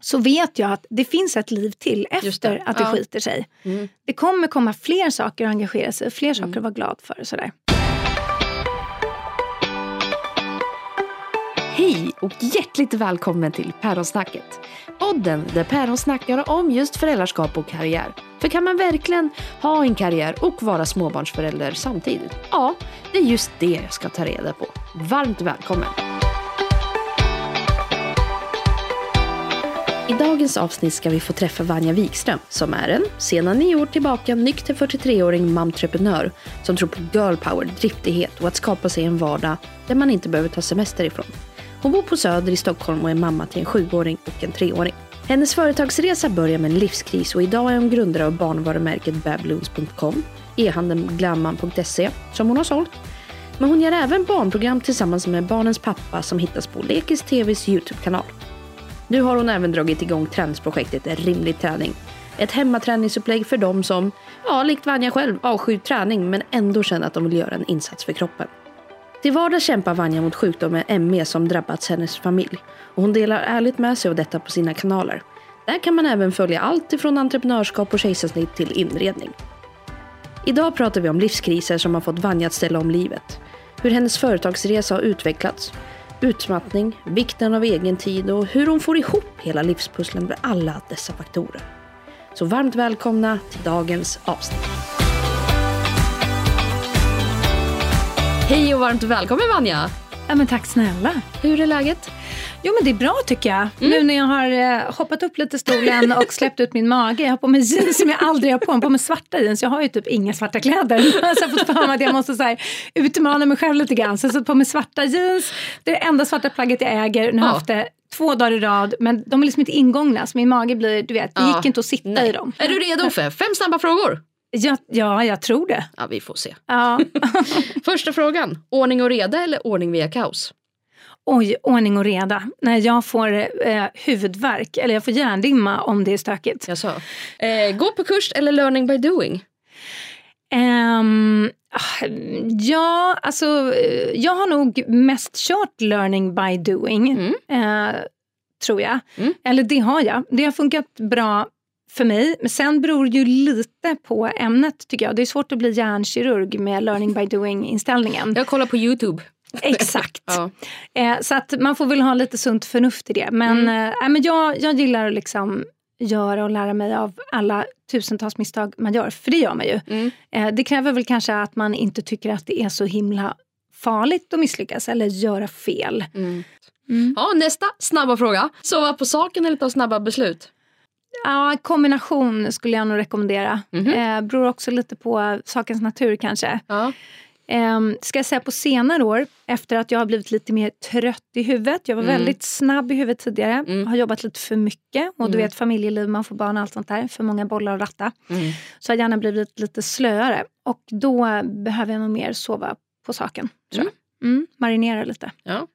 så vet jag att det finns ett liv till efter det, att det ja. skiter sig. Mm. Det kommer komma fler saker att engagera sig i, fler saker att vara glad för. Och sådär. Hej och hjärtligt välkommen till Päronsnacket. Podden där päron snackar om just föräldraskap och karriär. För kan man verkligen ha en karriär och vara småbarnsförälder samtidigt? Ja, det är just det jag ska ta reda på. Varmt välkommen! I dagens avsnitt ska vi få träffa Vanja Wikström som är en, sedan nio år tillbaka, nykter 43-åring mamtreprenör som tror på girl power, driftighet och att skapa sig en vardag där man inte behöver ta semester ifrån. Hon bor på Söder i Stockholm och är mamma till en sjuåring och en treåring. Hennes företagsresa börjar med en livskris och idag är hon grundare av barnvarumärket babloons.com, e-handeln glamman.se som hon har sålt. Men hon gör även barnprogram tillsammans med barnens pappa som hittas på Lekis TVs Youtube-kanal. Nu har hon även dragit igång träningsprojektet Rimlig träning. Ett hemmaträningsupplägg för dem som, ja, likt Vanja själv, avskyr träning men ändå känner att de vill göra en insats för kroppen. Till vardags kämpar Vanja mot sjukdomen ME som drabbats hennes familj. Och hon delar ärligt med sig av detta på sina kanaler. Där kan man även följa allt ifrån entreprenörskap och kejsarsnitt till inredning. Idag pratar vi om livskriser som har fått Vanja att ställa om livet. Hur hennes företagsresa har utvecklats, utmattning, vikten av egen tid och hur hon får ihop hela livspusslen med alla dessa faktorer. Så varmt välkomna till dagens avsnitt. Hej och varmt välkommen Vanja! Ja, men tack snälla. Hur är läget? Jo men det är bra tycker jag. Nu när jag har eh, hoppat upp lite stolen och släppt ut min mage. Jag har på mig jeans som jag aldrig har på mig. på mig svarta jeans. Jag har ju typ inga svarta kläder. Så jag har fått för mig att jag måste så här, utmana mig själv lite grann. Så jag har på mig svarta jeans. Det är det enda svarta plagget jag äger. Nu har jag Ja. haft det två dagar i rad. Men de är liksom inte ingångna. Så min mage blir, du vet, det Ja. gick inte att sitta i dem. Är du redo för fem snabba frågor? Ja, ja, jag tror det. Ja, vi får se. Ja. Första frågan. Ordning och reda eller ordning via kaos? Oj, ordning och reda. När jag får eh, huvudvärk, eller jag får hjärndimma om det är stökigt. Jag sa. Eh, gå på kurs eller learning by doing? Ah, ja, alltså eh, jag har nog mest kört learning by doing. Mm. Eh, tror jag. Mm. Eller det har jag. Det har funkat bra för mig. Men sen beror ju lite på ämnet tycker jag. Det är svårt att bli hjärnkirurg med learning by doing inställningen. Jag kollar på Youtube. Exakt. Ja. Eh, så att man får väl ha lite sunt förnuft i det. Men, Mm. eh, men jag, jag gillar att liksom göra och lära mig av alla tusentals misstag man gör. För det gör man ju. Mm. Eh, det kräver väl kanske att man inte tycker att det är så himla farligt att misslyckas eller göra fel. Mm. Mm. Ja, nästa snabba fråga. Sova på saken eller ta snabba beslut? Ja, kombination skulle jag nog rekommendera. Mhm. Eh, beror också lite på sakens natur kanske. Ja. Eh, ska jag säga på senare år, efter att jag har blivit lite mer trött i huvudet. Jag var Mm. väldigt snabb i huvudet tidigare. Mm. Har jobbat lite för mycket. Och du Mm. vet familjeliv, man får barn och allt sånt där. För många bollar att ratta. Mm. Så har jag gärna blivit lite slöare. Och då behöver jag nog mer sova på saken. Tror jag. Mm, marinera lite. ja.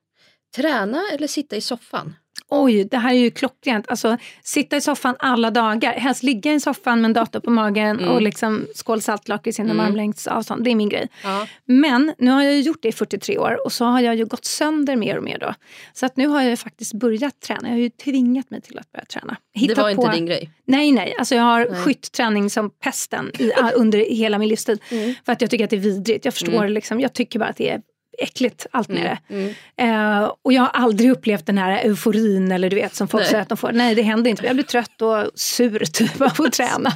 Träna eller sitta i soffan? Oj, det här är ju klockrent. Alltså, sitta i soffan alla dagar. Helst ligga i soffan med en dator på magen Mm. och liksom skål saltlakrits inom Mm. armlängds avstånd. Det är min grej. Ja. Men nu har jag gjort det i 43 år och så har jag ju gått sönder mer och mer då. Så att nu har jag faktiskt börjat träna. Jag har ju tvingat mig till att börja träna. Det Hittat var inte på... din grej? Nej, nej. Alltså jag har Nej. skyttträning som pesten i, under hela min livstid. Mm. För att jag tycker att det är vidrigt. Jag förstår Mm. liksom, jag tycker bara att det är äckligt allt med det. Mm. Eh, och jag har aldrig upplevt den här euforin eller du vet som folk Nej. säger att de får. Nej det händer inte. Jag blir trött och sur typ av att träna.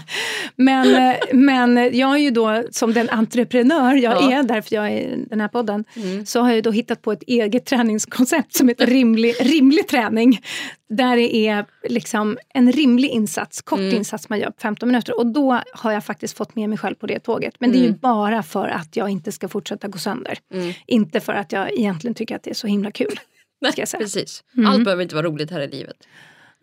Men, eh, men jag är ju då som den entreprenör jag Ja. är, därför jag är i den här podden, Mm. så har jag då hittat på ett eget träningskoncept som heter rimlig, rimlig träning. Där det är liksom en rimlig insats, kort Mm. insats man gör på 15 minuter. Och då har jag faktiskt fått med mig själv på det tåget. Men det är ju Mm. bara för att jag inte ska fortsätta gå sönder. Mm. Inte för att jag egentligen tycker att det är så himla kul. Nej, precis. Mm. Allt behöver inte vara roligt här i livet.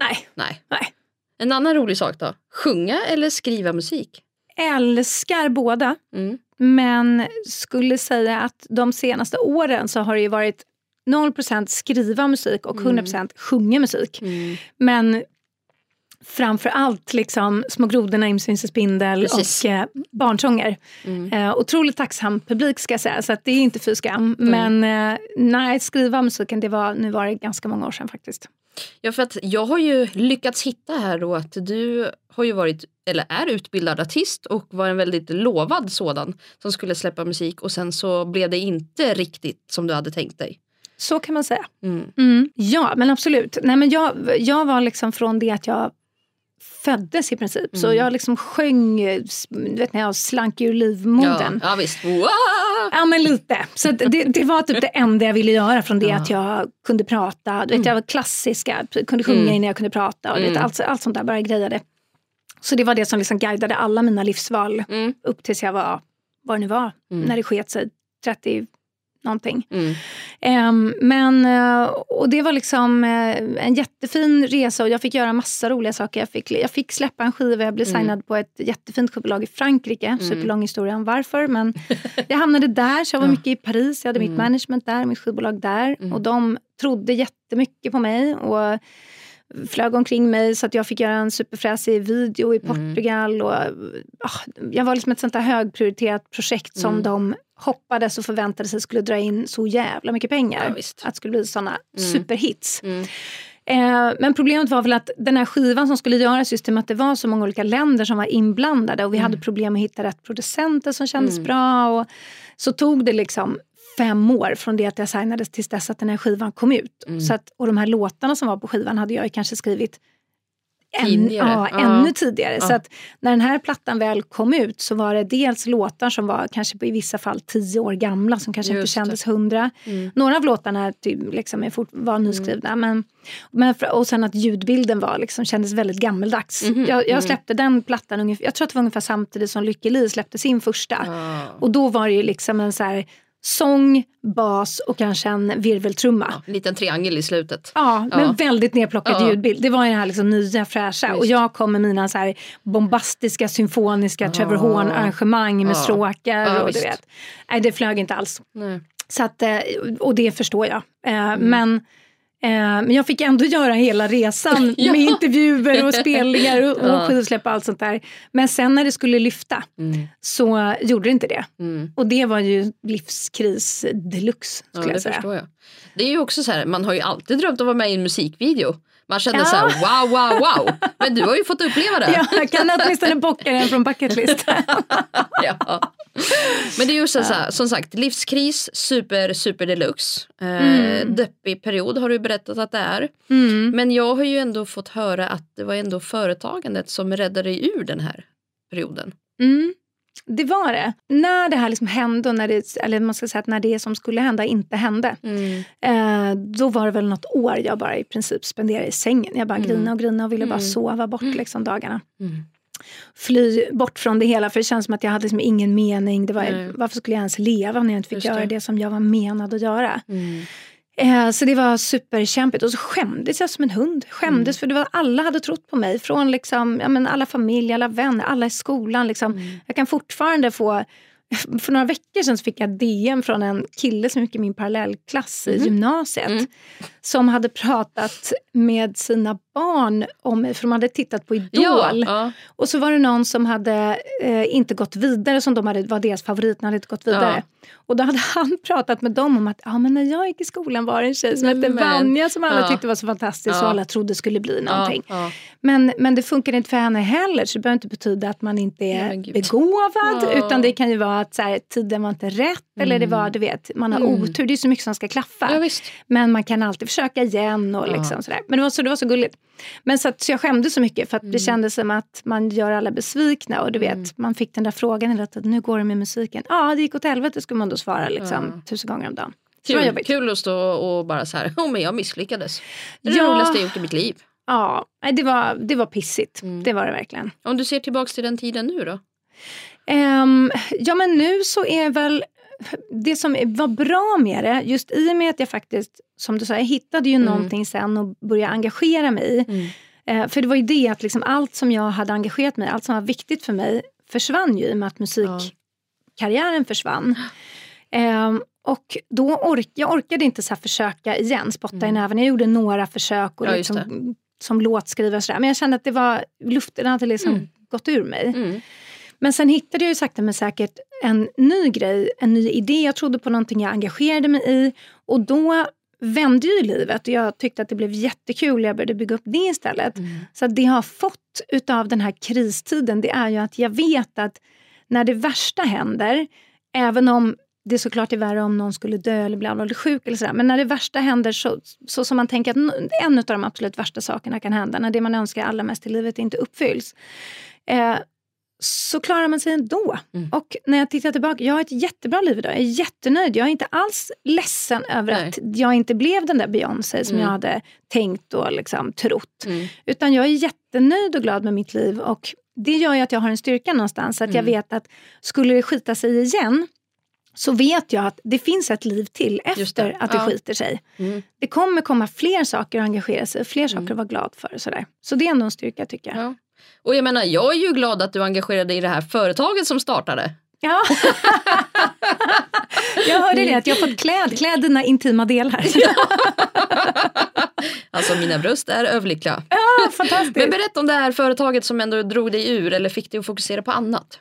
Nej, Nej. nej. En annan rolig sak då? Sjunga eller skriva musik? Älskar båda. Mm. Men skulle säga att de senaste åren så har det ju varit 0% skriva musik och 100% sjunga musik. Mm. Men framför allt liksom Små grodorna, Imsvins och spindel Precis. och eh, barnsånger. Mm. Eh, otroligt tacksam publik ska jag säga, så att det är inte fy skam. Men eh, nej, skriva musiken, det var, nu var det ganska många år sedan faktiskt. Ja, för att jag har ju lyckats hitta här då att du har ju varit, eller är utbildad artist och var en väldigt lovad sådan som skulle släppa musik och sen så blev det inte riktigt som du hade tänkt dig. Så kan man säga. Mm. Mm. Ja, men absolut. Nej, men jag, jag var liksom från det att jag föddes i princip. Så Mm. jag liksom sjöng, vet ni, jag slank ur livmodern. Ja, ja visst. Wow! Ja men lite. Så det, det var typ det enda jag ville göra från det Ja. att jag kunde prata. Du vet, jag var klassiska, kunde sjunga Mm. innan jag kunde prata. Och du vet, Mm. allt, allt sånt där bara grejade. Så det var det som liksom guidade alla mina livsval Mm. upp tills jag var, vad det nu var, Mm. när det sket sig, 30 någonting. Mm. Ehm, men, eh, och det var liksom eh, en jättefin resa och jag fick göra massa roliga saker. Jag fick, jag fick släppa en skiva, jag blev Mm. signad på ett jättefint skivbolag i Frankrike. Superlång historia om varför. Men jag hamnade där, så jag var mycket i Paris. Jag hade mitt Mm. management där, mitt skivbolag där. Mm. Och de trodde jättemycket på mig. Och flög omkring mig så att jag fick göra en superfräsig video i Mm. Portugal. Och, ah, jag var liksom ett sånt där högprioriterat projekt som Mm. de hoppades och förväntade sig skulle dra in så jävla mycket pengar. Ja, att det skulle bli såna Mm. superhits. Mm. Eh, men problemet var väl att den här skivan som skulle göras, just med att det var så många olika länder som var inblandade och vi hade problem med att hitta rätt producenter som kändes Mm. bra. Och, så tog det liksom fem år från det att jag signades tills dess att den här skivan kom ut. Mm. Så att, och de här låtarna som var på skivan hade jag kanske skrivit än, Tidigare. ja, Ja. ännu tidigare. Ja. Så att när den här plattan väl kom ut så var det dels låtar som var kanske i vissa fall tio år gamla som kanske inte Just det. kändes hundra. Mm. Några av låtarna typ, liksom är fort, var nyskrivna. Men, men, för- och sen att ljudbilden var, liksom, kändes väldigt gammeldags. Mhm, Jag, jag mm. släppte den plattan, ungefär, jag tror att det var ungefär samtidigt som Lykke Li släppte sin första. Och då var det ju liksom en så här, sång, bas och kanske en virveltrumma. Ja, en liten triangel i slutet. Ja, Ja. men väldigt nedplockad Ja. ljudbild. Det var ju det här liksom nya fräscha. Visst. Och jag kom med mina så här bombastiska symfoniska Trevor Horn-arrangemang med Ja. stråkar. Ja, och du vet. Nej, det flög inte alls. Nej. Så att, eh, och det förstår jag. Eh, Mm. Men, men jag fick ändå göra hela resan Ja. med intervjuer och spelningar och, och Ja. skivsläpp och allt sånt där. Men sen när det skulle lyfta Mm. så gjorde det inte det. Mm. Och det var ju livskris deluxe Ja, skulle det jag säga. förstår jag. Det är ju också så här, man har ju alltid drömt om att vara med i en musikvideo. Man kände Ja. så här, wow, wow, wow. Men du har ju fått uppleva det. Ja, jag kan åtminstone bocka den från bucketlist. Ja. Men det är ju så, så här, som sagt, livskris, super, super deluxe. Eh, Mm. Deppig period har du berättat att det är. Mm. Men jag har ju ändå fått höra att det var ändå företagandet som räddade dig ur den här perioden. Mm. Det var det. När det här liksom hände, och när det, eller man ska säga att när det som skulle hända inte hände. Eh, då var det väl något år jag bara i princip spenderade i sängen. Jag bara Mm. grinade och grinade och ville bara Mm. sova bort liksom, dagarna. Mm. Fly bort från det hela för det känns som att jag hade liksom ingen mening. Det var, varför skulle jag ens leva när jag inte fick Just göra det. det som jag var menad att göra? Mm. Eh, så det var superkämpigt och så skämdes jag som en hund. Skämdes Mm. för det var, alla hade trott på mig. Från liksom, ja, men alla familjer, alla vänner, alla i skolan. Liksom. Mm. Jag kan fortfarande få för några veckor sedan fick jag DM från en kille som gick i min parallellklass i Mhm. gymnasiet. Mm. Som hade pratat med sina barn om mig, för de hade tittat på Idol. Ja, ja. Och så var det någon som hade eh, inte gått vidare, som de hade, var deras favorit, hade inte gått vidare. Och då hade han pratat med dem om att ja, men när jag gick i skolan var det en tjej som hette. Vanja som alla Ja. tyckte var så fantastisk Ja. och alla trodde skulle bli någonting. Ja, ja. Men, men det funkar inte för henne heller så det behöver inte betyda att man inte är begåvad. Ja. Utan det kan ju vara att så här, tiden var inte rätt eller det var, du vet, man har Mm. otur. Det är så mycket som ska klaffa. ja. Men man kan alltid försöka igen och Ja. liksom sådär. Men det var så, det var så gulligt. Men så, att, så jag skämdes så mycket för att Mm. det kändes som att man gör alla besvikna. Och du vet, man fick den där frågan hela tiden, hur går det med musiken? Ja, det gick åt helvete skulle man då svara liksom, Ja. tusen gånger om dagen. Det Kul, kul att stå och bara så här, oh, men jag misslyckades. Det är det Ja. roligaste jag gjort i mitt liv. Ja, det var, det var pissigt. Mm. Det var det verkligen. Om du ser tillbaks till den tiden nu då? Ehm, ja men nu så är väl det som var bra med det, just i och med att jag faktiskt, som du sa, jag hittade ju Mm. någonting sen och började engagera mig i. Eh, för det var ju det att liksom allt som jag hade engagerat mig allt som var viktigt för mig försvann ju i och med att musikkarriären försvann. Ehm, och då ork, jag orkade inte så försöka igen, spotta i näven. Jag gjorde några försök och Mm. Ja, liksom som låtskrivare. Och sådär. Men jag kände att det var, luften hade liksom mm. gått ur mig. Mm. Men sen hittade jag ju sakta men säkert en ny grej, en ny idé. Jag trodde på någonting jag engagerade mig i. Och då vände ju livet och jag tyckte att det blev jättekul jag började bygga upp det istället. Mm. Så det jag har fått utav den här kristiden det är ju att jag vet att när det värsta händer, även om det såklart är värre om någon skulle dö eller bli allvarligt sjuk. Eller sådär. Men när det värsta händer så, så som man tänker att en av de absolut värsta sakerna kan hända, när det man önskar allra mest i livet inte uppfylls. Eh, så klarar man sig ändå. Mm. Och när jag tittar tillbaka, jag har ett jättebra liv idag. Jag är jättenöjd. Jag är inte alls ledsen över Nej. att jag inte blev den där Beyoncé som mm. jag hade tänkt och liksom trott. Mm. Utan jag är jättenöjd och glad med mitt liv. Och det gör ju att jag har en styrka någonstans. Att jag mm. vet att skulle det skita sig igen så vet jag att det finns ett liv till efter det. att det ja. skiter sig. Mm. Det kommer komma fler saker att engagera sig fler saker mm. att vara glad för. sådär. Så det är ändå en styrka tycker jag. Ja. Och jag menar, jag är ju glad att du engagerade dig i det här företaget som startade. Ja. jag hörde det, att jag fått kläd, klä dina intima delar. alltså mina bröst är överlyckliga. Ja, fantastiskt. Men berätta om det här företaget som ändå drog dig ur eller fick dig att fokusera på annat.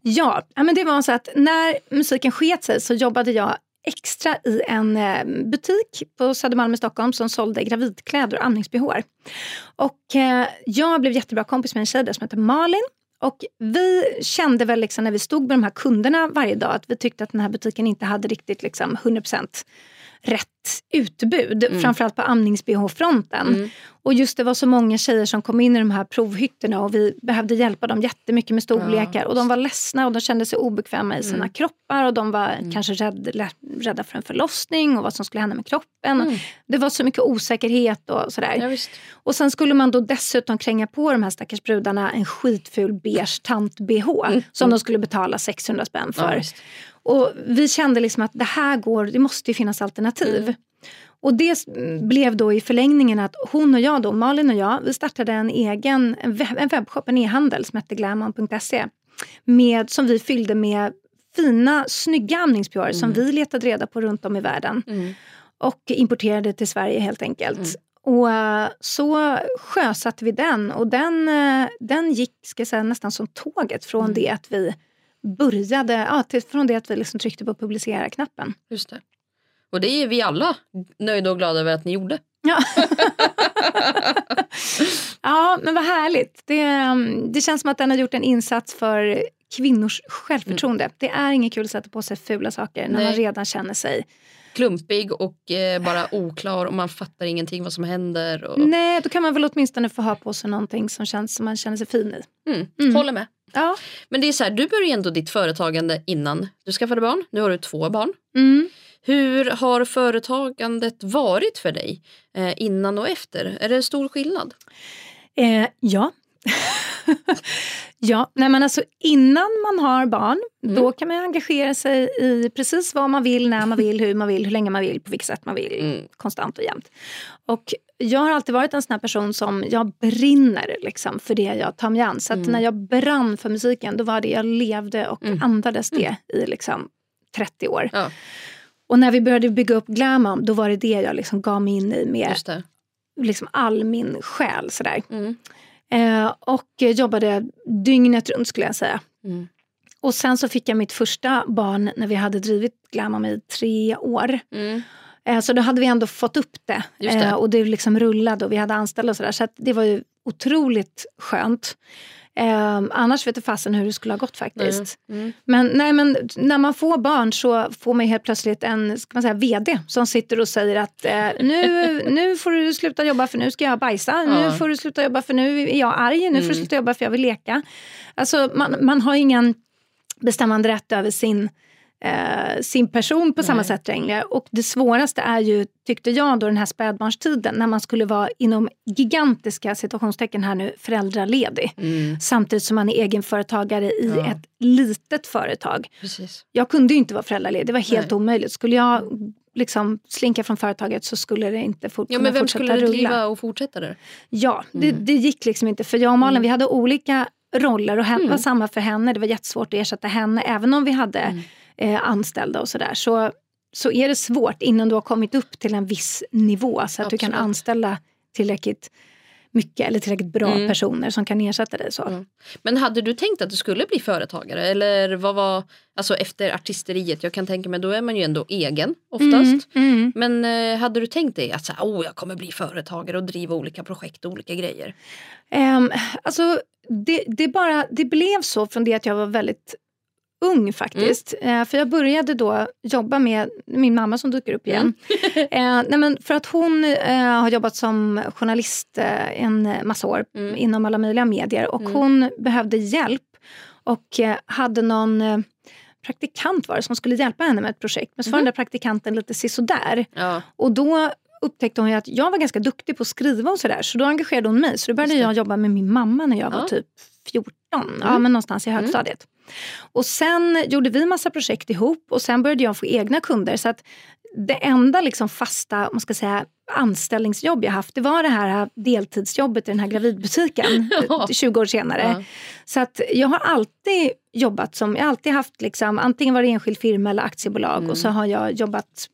Ja, men det var så att när musiken sket sig så jobbade jag extra i en eh, butik på Södermalm i Stockholm som sålde gravidkläder och amningsbehåar. Och eh, jag blev jättebra kompis med en tjej där som heter Malin. Och vi kände väl liksom när vi stod med de här kunderna varje dag att vi tyckte att den här butiken inte hade riktigt liksom 100% rätt utbud. Mm. Framförallt på amnings-bh-fronten. Mm. Och just det var så många tjejer som kom in i de här provhytterna och vi behövde hjälpa dem jättemycket med storlekar. Ja. Och de var ledsna och de kände sig obekväma i sina mm. kroppar och de var mm. kanske rädd, rädda för en förlossning och vad som skulle hända med kroppen. Mm. Det var så mycket osäkerhet och sådär. Ja, och sen skulle man då dessutom kränga på de här stackars brudarna en skitful beige tant-bh mm. som de skulle betala 600 spänn för. Ja, och vi kände liksom att det här går, det måste ju finnas alternativ. Mm. Och det blev då i förlängningen att hon och jag, då, Malin och jag, vi startade en egen en webbshop, en e-handel som hette glamon.se. som vi fyllde med fina, snygga amningspjör mm. som vi letade reda på runt om i världen. Mm. Och importerade till Sverige helt enkelt. Mm. Och uh, så sjösatte vi den och den, uh, den gick ska säga, nästan som tåget från mm. det att vi började, ja, till, från det att vi liksom tryckte på publicera-knappen. Just det. Och det är vi alla nöjda och glada över att ni gjorde. Ja, ja men vad härligt. Det, mm, det känns som att den har gjort en insats för kvinnors självförtroende. Mm. Det är inget kul att sätta på sig fula saker när Nej. man redan känner sig klumpig och eh, bara oklar och man fattar ingenting vad som händer. Och... Nej, då kan man väl åtminstone få ha på sig någonting som känns som man känner sig fin i. Mm. Mm. Håller med. Ja. Men det är så här, du började ändå ditt företagande innan du skaffade barn. Nu har du två barn. Mm. Hur har företagandet varit för dig eh, innan och efter? Är det stor skillnad? Eh, ja. Ja, nej men alltså innan man har barn, mm. då kan man engagera sig i precis vad man vill, när man vill, hur man vill, hur länge man vill, på vilket sätt man vill, mm. konstant och jämt. Och jag har alltid varit en sån här person som jag brinner liksom för det jag tar mig an. Så mm. när jag brann för musiken, då var det jag levde och mm. andades det mm. i liksom 30 år. Ja. Och när vi började bygga upp Glamam, då var det det jag liksom gav mig in i med liksom all min själ. Sådär. Mm. Eh, och jobbade dygnet runt skulle jag säga. Mm. Och sen så fick jag mitt första barn när vi hade drivit Glamam i tre år. Mm. Eh, så då hade vi ändå fått upp det. det. Eh, och det liksom rullade och vi hade anställda och sådär. Så det var ju otroligt skönt. Eh, annars vet jag fasen hur det skulle ha gått faktiskt. Mm. Mm. Men, nej, men när man får barn så får man helt plötsligt en ska man säga, VD som sitter och säger att eh, nu, nu får du sluta jobba för nu ska jag bajsa. Ja. Nu får du sluta jobba för nu är jag arg. Nu får du mm. sluta jobba för jag vill leka. Alltså, man, man har ingen bestämmande rätt över sin eh, sin person på Nej. samma sätt längre. Och det svåraste är ju, tyckte jag, då den här spädbarnstiden när man skulle vara inom gigantiska situationstecken här nu föräldraledig. Mm. Samtidigt som man är egenföretagare i ja. ett litet företag. Precis. Jag kunde ju inte vara föräldraledig, det var helt Nej. omöjligt. Skulle jag liksom slinka från företaget så skulle det inte fort, ja, men vem skulle rulla. driva och fortsätta där? Ja, mm. det, det, gick liksom inte. För jag och Malin mm. vi hade olika roller och det mm. var samma för henne. Det var jättesvårt att ersätta henne även om vi hade mm eh, anställda och sådär så, så är det svårt innan du har kommit upp till en viss nivå så att Absolut. du kan anställa tillräckligt mycket eller tillräckligt bra mm. personer som kan ersätta dig. Så. Mm. Men hade du tänkt att du skulle bli företagare eller vad var, alltså efter artisteriet, jag kan tänka mig då är man ju ändå egen oftast. Mm, mm. Men eh, hade du tänkt dig att så oh, jag kommer bli företagare och driva olika projekt och olika grejer? Um, alltså det, det, bara, det blev så från det att jag var väldigt ung faktiskt. Mm. Eh, för jag började då jobba med min mamma som dyker upp igen. Mm. eh, nej men för att hon eh, har jobbat som journalist eh, en massa år mm. inom alla möjliga medier och mm. hon behövde hjälp och eh, hade någon eh, praktikant var det som skulle hjälpa henne med ett projekt. Men så var mm. den där praktikanten lite sisådär. Ja. Och då upptäckte hon att jag var ganska duktig på att skriva och sådär. Så då engagerade hon mig. Så då började jag jobba med min mamma när jag ja. var typ 14. Ja, mm. men någonstans i högstadiet. Och sen gjorde vi massa projekt ihop och sen började jag få egna kunder. Så att det enda liksom fasta man ska säga, anställningsjobb jag haft det var det här deltidsjobbet i den här gravidbutiken ja. 20 år senare. Ja. Så att jag har alltid jobbat som, jag har alltid haft liksom, antingen varit enskild firma eller aktiebolag mm. och så har jag jobbat,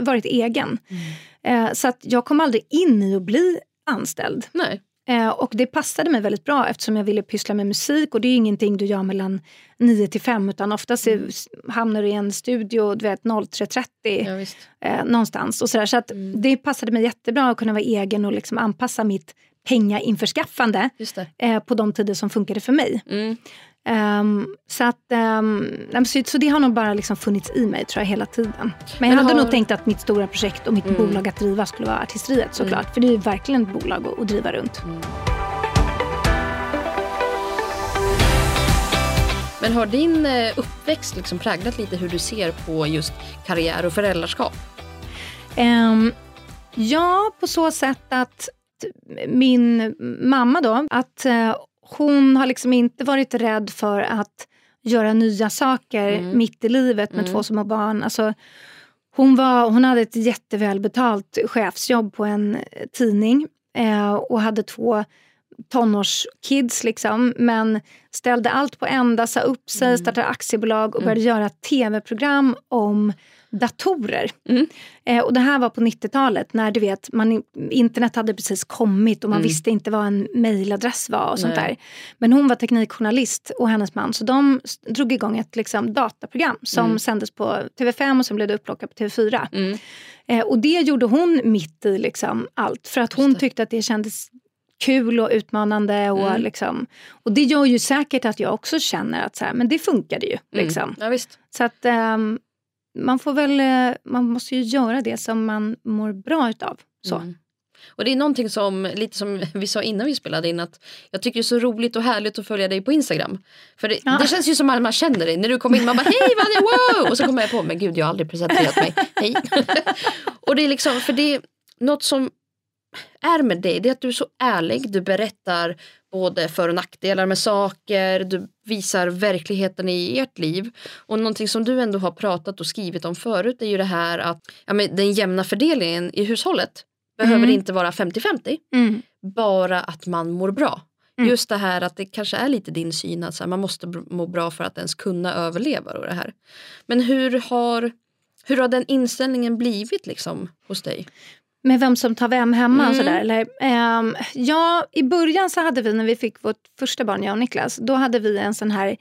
varit egen. Mm. Eh, så att jag kom aldrig in i att bli anställd. Nej. Eh, och det passade mig väldigt bra eftersom jag ville pyssla med musik och det är ingenting du gör mellan 9 till 5 utan oftast mm. hamnar du i en studio du vet 03.30 ja, eh, någonstans. Och sådär. Så att mm. det passade mig jättebra att kunna vara egen och liksom anpassa mitt pengainförskaffande eh, på de tider som funkade för mig. Mm. Um, så, att, um, så, så, det har nog bara liksom funnits i mig tror jag hela tiden. Men, Men jag hade har... nog tänkt att mitt stora projekt och mitt mm. bolag att driva skulle vara artisteriet såklart. Mm. För det är verkligen ett bolag att, att driva runt. Mm. Men har din eh, uppväxt liksom präglat lite hur du ser på just karriär och föräldraskap? Um, ja, på så sätt att min mamma då, att uh, hon har liksom inte varit rädd för att göra nya saker mm. mitt i livet med mm. två små barn. Alltså, hon, var, hon hade ett jättevälbetalt chefsjobb på en tidning eh, och hade två tonårskids liksom, men ställde allt på ända, sa upp sig, mm. startade aktiebolag och började mm. göra tv-program om datorer. Mm. Eh, och det här var på 90-talet när du vet, man, internet hade precis kommit och man mm. visste inte vad en mejladress var och sånt där. Men hon var teknikjournalist och hennes man så de drog igång ett liksom, dataprogram som mm. sändes på TV5 och sen blev det upplockat på TV4. Mm. Eh, och det gjorde hon mitt i liksom, allt för att hon tyckte att det kändes kul och utmanande. Och, mm. liksom, och det gör ju säkert att jag också känner att så här, men det funkade ju. Mm. Liksom. Ja, så att um, man får väl, eh, man måste ju göra det som man mår bra utav. Så. Mm. Och det är någonting som, lite som vi sa innan vi spelade in, att jag tycker det är så roligt och härligt att följa dig på Instagram. För det, ja. det känns ju som att man känner dig. När du kommer in man bara hej Vanja, wow! Och så kommer jag på, men gud jag har aldrig presenterat mig, hej. och det är liksom, för det är något som är med dig, det är att du är så ärlig, du berättar både för och nackdelar med saker, du visar verkligheten i ert liv. Och någonting som du ändå har pratat och skrivit om förut är ju det här att ja, men den jämna fördelningen i hushållet behöver mm. inte vara 50-50, mm. bara att man mår bra. Mm. Just det här att det kanske är lite din syn att här, man måste må bra för att ens kunna överleva. Och det här. Men hur har, hur har den inställningen blivit liksom hos dig? Med vem som tar vem hemma mm. och sådär? Eller, um, ja, i början så hade vi när vi fick vårt första barn, jag och Niklas, då hade vi en sån här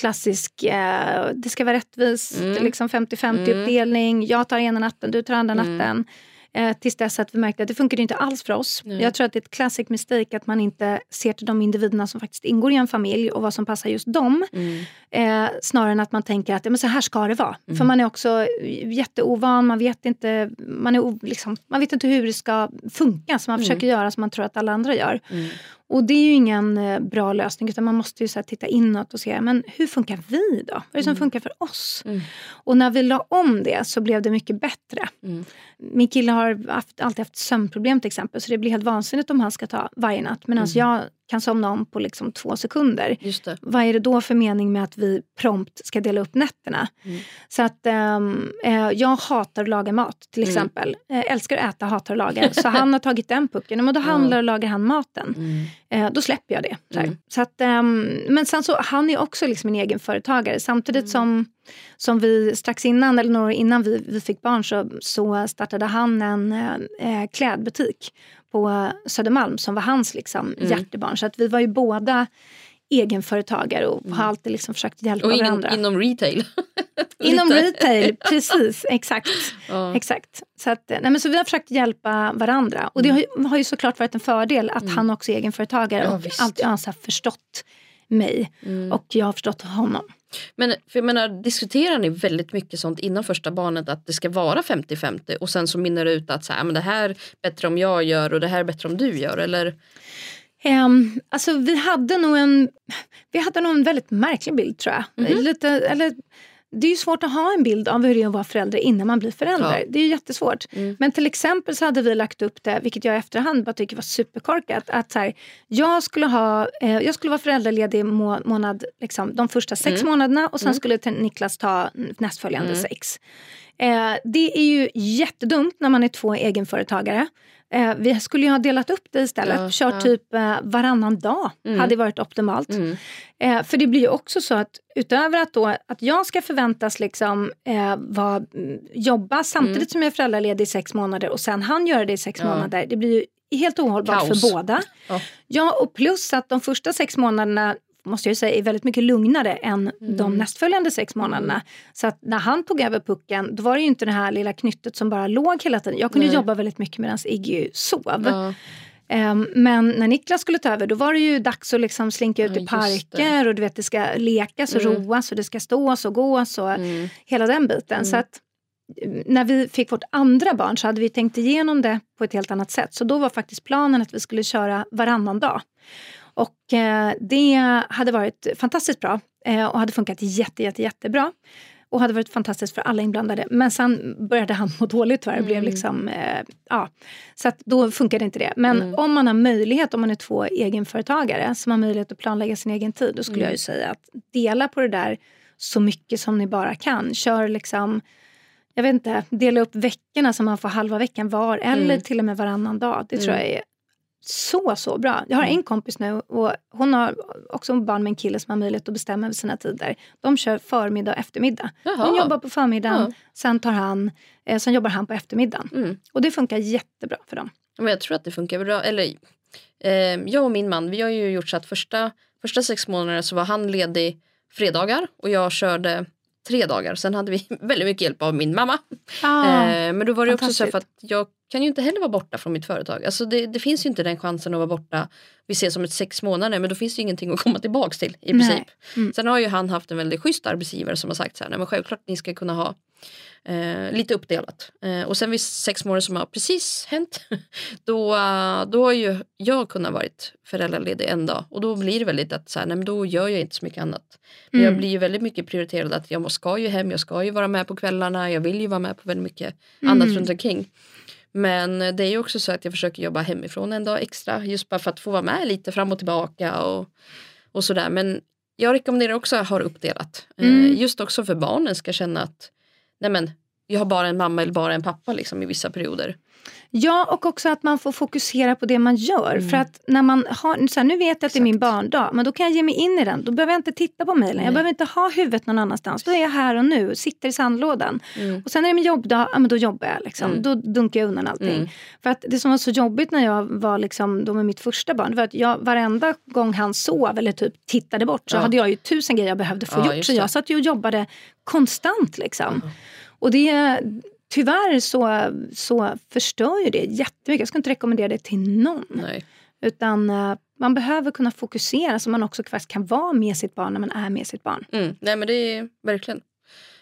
klassisk, uh, det ska vara rättvist, mm. liksom 50-50 mm. uppdelning. Jag tar ena natten, du tar andra mm. natten. Eh, tills dess att vi märkte att det funkar inte alls för oss. Mm. Jag tror att det är ett classic mistake att man inte ser till de individerna som faktiskt ingår i en familj och vad som passar just dem. Mm. Eh, snarare än att man tänker att ja, men så här ska det vara. Mm. För man är också jätteovan, man vet inte, man är, liksom, man vet inte hur det ska funka. Så man mm. försöker göra som man tror att alla andra gör. Och det är ju ingen eh, bra lösning utan man måste ju så titta inåt och se men hur funkar vi då? Vad är det som mm. funkar för oss? Mm. Och när vi la om det så blev det mycket bättre. Mm. Min kille har haft, alltid haft sömnproblem till exempel så det blir helt vansinnigt om han ska ta varje natt medan mm. jag kan somna om på liksom två sekunder. Vad är det då för mening med att vi prompt ska dela upp nätterna? Mm. Så att um, eh, jag hatar att laga mat till mm. exempel. Mm. Eh, älskar att äta, hatar att laga. Så han har tagit den pucken. Men då handlar och lagar han maten. Mm. Eh, då släpper jag det. Så, mm. så att, um, men sen så, han är också liksom en egen företagare samtidigt mm. som som vi strax innan, eller några år innan vi, vi fick barn så, så startade han en eh, klädbutik på Södermalm som var hans liksom, mm. hjärtebarn. Så att vi var ju båda egenföretagare och har mm. alltid liksom försökt hjälpa och inom, varandra. inom retail. inom retail, precis. Exakt. Ja. exakt. Så, att, nej, men så vi har försökt hjälpa varandra. Och det mm. har, har ju såklart varit en fördel att mm. han också är egenföretagare ja, och alltid har förstått mig. Mm. Och jag har förstått honom. Men för jag menar, diskuterar ni väldigt mycket sånt innan första barnet att det ska vara 50-50 och sen så minner det ut att så här, men det här är bättre om jag gör och det här är bättre om du gör eller? Um, alltså vi hade nog en, vi hade nog en väldigt märklig bild tror jag. Mm -hmm. Lite, eller, det är ju svårt att ha en bild av hur det är att vara förälder innan man blir förälder. Ja. Det är ju jättesvårt. Mm. Men till exempel så hade vi lagt upp det, vilket jag i efterhand bara tycker var superkorkat. Att så här, jag, skulle ha, eh, jag skulle vara föräldraledig må, månad, liksom, de första sex mm. månaderna och sen mm. skulle Niklas ta nästföljande mm. sex. Eh, det är ju jättedumt när man är två egenföretagare. Eh, vi skulle ju ha delat upp det istället. Ja, Kört ja. typ eh, varannan dag. Mm. hade varit optimalt. Mm. Eh, för det blir ju också så att utöver att, då, att jag ska förväntas liksom, eh, var, mm, jobba samtidigt mm. som jag är föräldraledig i sex månader och sen han göra det i sex ja. månader. Det blir ju helt ohållbart Kaos. för båda. Ja. ja, och plus att de första sex månaderna måste jag säga, är väldigt mycket lugnare än mm. de nästföljande sex månaderna. Mm. Så att när han tog över pucken då var det ju inte det här lilla knyttet som bara låg hela tiden. Jag kunde Nej. jobba väldigt mycket medan Iggy sov. Ja. Um, men när Niklas skulle ta över då var det ju dags att liksom slinka ut ja, i parker det. och du vet det ska lekas och mm. roas och det ska stås och gås och mm. hela den biten. Mm. Så att när vi fick vårt andra barn så hade vi tänkt igenom det på ett helt annat sätt. Så då var faktiskt planen att vi skulle köra varannan dag. Och eh, det hade varit fantastiskt bra eh, och hade funkat jätte, jätte, jättebra. Och hade varit fantastiskt för alla inblandade. Men sen började han må dåligt tyvärr. Mm. Blev liksom, eh, ja. Så då funkade inte det. Men mm. om man har möjlighet, om man är två egenföretagare som har möjlighet att planlägga sin egen tid. Då skulle mm. jag ju säga att dela på det där så mycket som ni bara kan. Kör liksom jag vet inte, dela upp veckorna så man får halva veckan var eller mm. till och med varannan dag. Det tror mm. jag är så, så bra. Jag har mm. en kompis nu och hon har också barn med en kille som har möjlighet att bestämma över sina tider. De kör förmiddag och eftermiddag. Jaha. Hon jobbar på förmiddagen, ja. sen, tar han, eh, sen jobbar han på eftermiddagen. Mm. Och det funkar jättebra för dem. Men jag tror att det funkar bra. Eller, eh, jag och min man, vi har ju gjort så att första, första sex månader så var han ledig fredagar och jag körde tre dagar. Sen hade vi väldigt mycket hjälp av min mamma. Ah, eh, men då var det också så att jag kan ju inte heller vara borta från mitt företag. Alltså det, det, finns ju inte den chansen att vara borta. Vi ses om ett sex månader men då finns det ingenting att komma tillbaks till i princip. Mm. Sen har ju han haft en väldigt schysst arbetsgivare som har sagt så här, nej men självklart ni ska kunna ha Eh, lite uppdelat. Eh, och sen vid sex månader som har precis hänt då, då har ju jag kunnat varit föräldraledig en dag och då blir det väldigt att så här, nej, men då gör jag inte så mycket annat. Men mm. jag blir ju väldigt mycket prioriterad att jag ska ju hem, jag ska ju vara med på kvällarna, jag vill ju vara med på väldigt mycket mm. annat runt omkring. Men det är ju också så att jag försöker jobba hemifrån en dag extra just bara för att få vara med lite fram och tillbaka och, och sådär. Men jag rekommenderar också att ha uppdelat. Eh, mm. Just också för barnen ska känna att nej men, jag har bara en mamma eller bara en pappa liksom, i vissa perioder. Ja, och också att man får fokusera på det man gör. Mm. För att när man har, så här, nu vet jag att Exakt. det är min barndag, men då kan jag ge mig in i den. Då behöver jag inte titta på mejlen, jag behöver inte ha huvudet någon annanstans. Då är jag här och nu, sitter i sandlådan. Mm. Och sen är det min jobbdag, ja, men då jobbar jag. Liksom. Mm. Då dunkar jag undan allting. Mm. För att det som var så jobbigt när jag var liksom, då med mitt första barn, det var att jag, varenda gång han sov eller typ tittade bort så ja. hade jag ju tusen grejer jag behövde få ja, gjort. Så jag satt ju och jobbade konstant liksom. Och det tyvärr så, så förstör ju det jättemycket. Jag ska inte rekommendera det till någon. Nej. Utan uh, man behöver kunna fokusera så man också kan vara med sitt barn när man är med sitt barn. Mm. Nej men det är verkligen.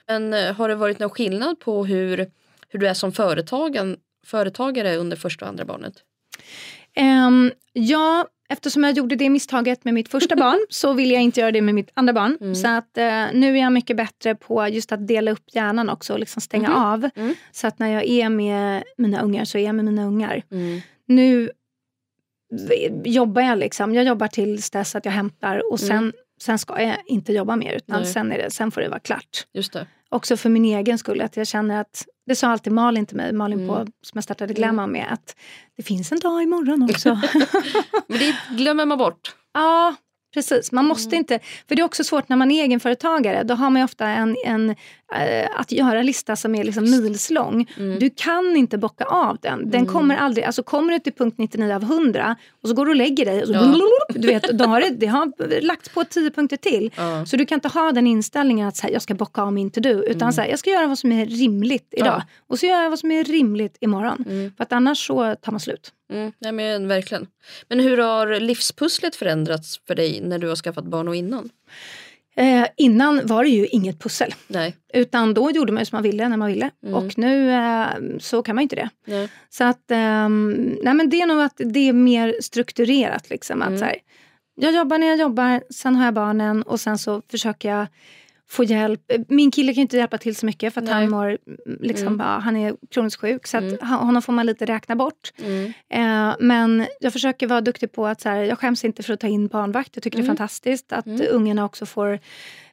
Men uh, har det varit någon skillnad på hur, hur du är som företagen, företagare under första och andra barnet? Um, ja, eftersom jag gjorde det misstaget med mitt första barn så vill jag inte göra det med mitt andra barn. Mm. Så att eh, nu är jag mycket bättre på just att dela upp hjärnan också och liksom stänga mm. av. Mm. Så att när jag är med mina ungar så är jag med mina ungar. Mm. Nu jobbar jag liksom, jag jobbar tills dess att jag hämtar och sen, mm. sen ska jag inte jobba mer utan sen, är det, sen får det vara klart. Just det. Också för min egen skull, att jag känner att det sa alltid Malin till mig, Malin mm. på, som jag startade Glamma mm. med, att det finns en dag imorgon också. Men det glömmer man bort. Ja, Precis, man måste mm. inte... För det är också svårt när man är egenföretagare. Då har man ofta en, en äh, att göra-lista som är liksom milslång. Mm. Du kan inte bocka av den. Den mm. kommer aldrig... Alltså kommer du till punkt 99 av 100 och så går du och lägger dig och så, ja. du vet, då har det, det har lagts på 10 punkter till. Ja. Så du kan inte ha den inställningen att här, jag ska bocka av min to-do. Utan mm. så här, jag ska göra vad som är rimligt idag. Ja. Och så gör jag vad som är rimligt imorgon. Mm. För att annars så tar man slut. Mm, nej men verkligen. Men hur har livspusslet förändrats för dig när du har skaffat barn och innan? Eh, innan var det ju inget pussel. Nej. Utan då gjorde man som man ville när man ville. Mm. Och nu eh, så kan man inte det. Nej. Så att, eh, nej men det är nog att det är mer strukturerat. Liksom, att mm. så här, jag jobbar när jag jobbar, sen har jag barnen och sen så försöker jag få hjälp. Min kille kan inte hjälpa till så mycket för att han, mår, liksom, mm. ja, han är kroniskt sjuk. Så mm. honom får man lite räkna bort. Mm. Eh, men jag försöker vara duktig på att så här, jag skäms inte för att ta in barnvakt. Jag tycker det är mm. fantastiskt att mm. ungarna också får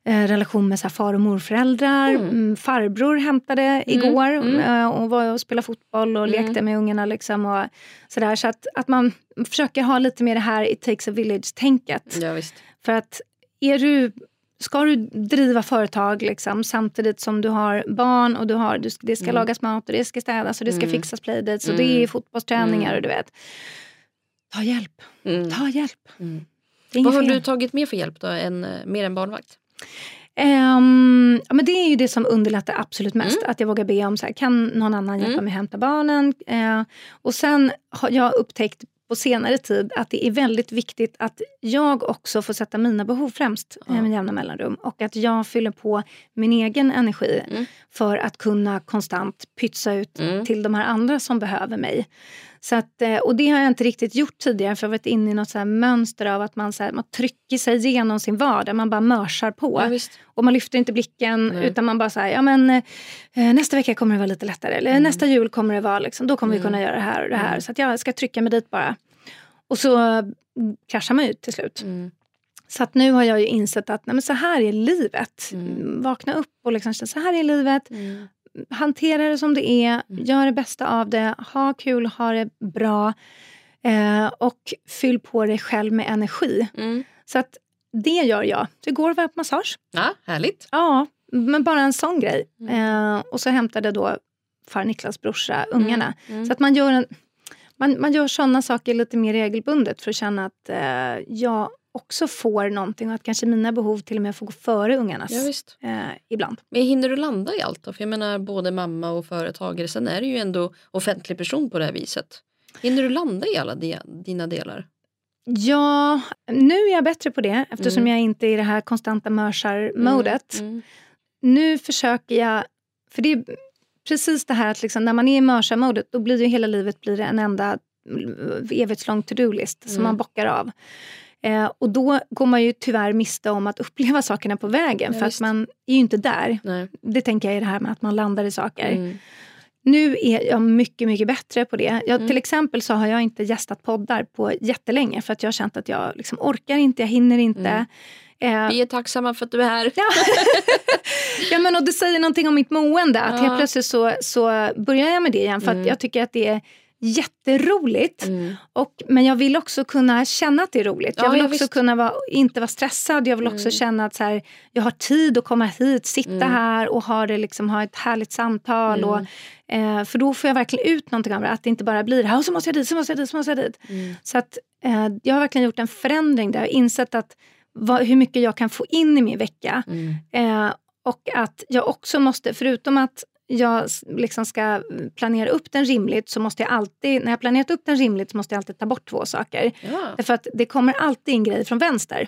eh, relation med så här, far och morföräldrar. Mm. mm farbror hämtade igår eh, och var och spelade fotboll och lekte med ungarna. Liksom, och så där. så att, att man försöker ha lite mer det här it takes a village-tänket. Ja, för att är du ska du driva företag liksom, samtidigt som du har barn och du har, du, det ska mm. lagas mat och det ska städas och det ska mm. fixas playdates och mm. det är fotbollsträningar mm. och du vet. Ta hjälp. Mm. Ta hjälp. Mm. Vad har fel. du tagit med för hjälp då, än, eh, mer än barnvakt? Um, ja, men det är ju det som underlättar absolut mest. Mm. Att jag vågar be om så här, kan någon annan hjälpa mm. mig hämta barnen? Uh, och sen har jag upptäckt på senare tid att det är väldigt viktigt att jag också får sätta mina behov främst ja. med jämna mellanrum. Och att jag fyller på min egen energi mm. för att kunna konstant pytsa ut mm. till de här andra som behöver mig. Så att, eh, och det har jag inte riktigt gjort tidigare för jag har varit inne i något så mönster av att man, så här, man trycker sig igenom sin vardag. Man bara mörsar på. Ja, och man lyfter inte blicken Nej. utan man bara säger ja men eh, nästa vecka kommer det vara lite lättare. Eller mm. nästa jul kommer det vara liksom, då kommer mm. vi kunna göra det här och det här. Mm. Så att jag ska trycka mig dit bara. Och så mm, kraschar man ut till slut. Mm. Så att nu har jag ju insett att nej, men så här är livet. Mm. Vakna upp och liksom, så här är livet. Mm hantera det som det är, mm. gör det bästa av det, ha kul, ha det bra. Eh, och fyll på dig själv med energi. Mm. Så att det gör jag. Så igår var jag på massage. Ja, härligt. Ja, men bara en sån grej. Mm. Eh, och så hämtade då far Niklas brorsa ungarna. Mm. mm. Så att man gör, en, man, man gör såna saker lite mer regelbundet för att känna att eh, jag också får någonting och att kanske mina behov till och med får gå före ungarnas ja, eh, ibland. Men hinner du landa i allt då? För jag menar både mamma och företagare, sen är du ju ändå offentlig person på det här viset. Hinner du landa i alla de, dina delar? Ja, nu är jag bättre på det eftersom mm. jag inte är i det här konstanta mörsar-modet. Mm. Mm. Nu försöker jag, för det är precis det här att liksom, när man är i mörsar-modet då blir ju hela livet blir en enda evighetslång to-do-list som mm. man bockar av. Eh, och då går man ju tyvärr miste om att uppleva sakerna på vägen ja, för visst. att man är ju inte där. Nej. Det tänker jag är det här med att man landar i saker. Mm. Nu är jag mycket, mycket bättre på det. Jag, mm. Till exempel så har jag inte gästat poddar på jättelänge för att jag har känt att jag liksom orkar inte, jag hinner inte. Mm. Eh, Vi är tacksamma för att du är här. Ja, ja men och det säger någonting om mitt mående. Att ja. helt plötsligt så, så börjar jag med det igen för att mm. jag tycker att det är jätteroligt. Mm. Och, men jag vill också kunna känna att det är roligt. Ja, jag vill också visst. kunna vara, inte vara stressad. Jag vill också mm. känna att så här, jag har tid att komma hit, sitta mm. här och ha, det, liksom, ha ett härligt samtal. Och, mm. eh, för då får jag verkligen ut någonting av det. Att det inte bara blir här, så måste jag dit, så måste jag dit, så måste jag dit. Mm. Så att, eh, jag har verkligen gjort en förändring där. Jag har insett att vad, hur mycket jag kan få in i min vecka. Mm. Eh, och att jag också måste, förutom att jag liksom ska planera upp den rimligt så måste jag alltid, när jag planerat upp den rimligt så måste jag alltid ta bort två saker. Ja. Därför att det kommer alltid en grej från vänster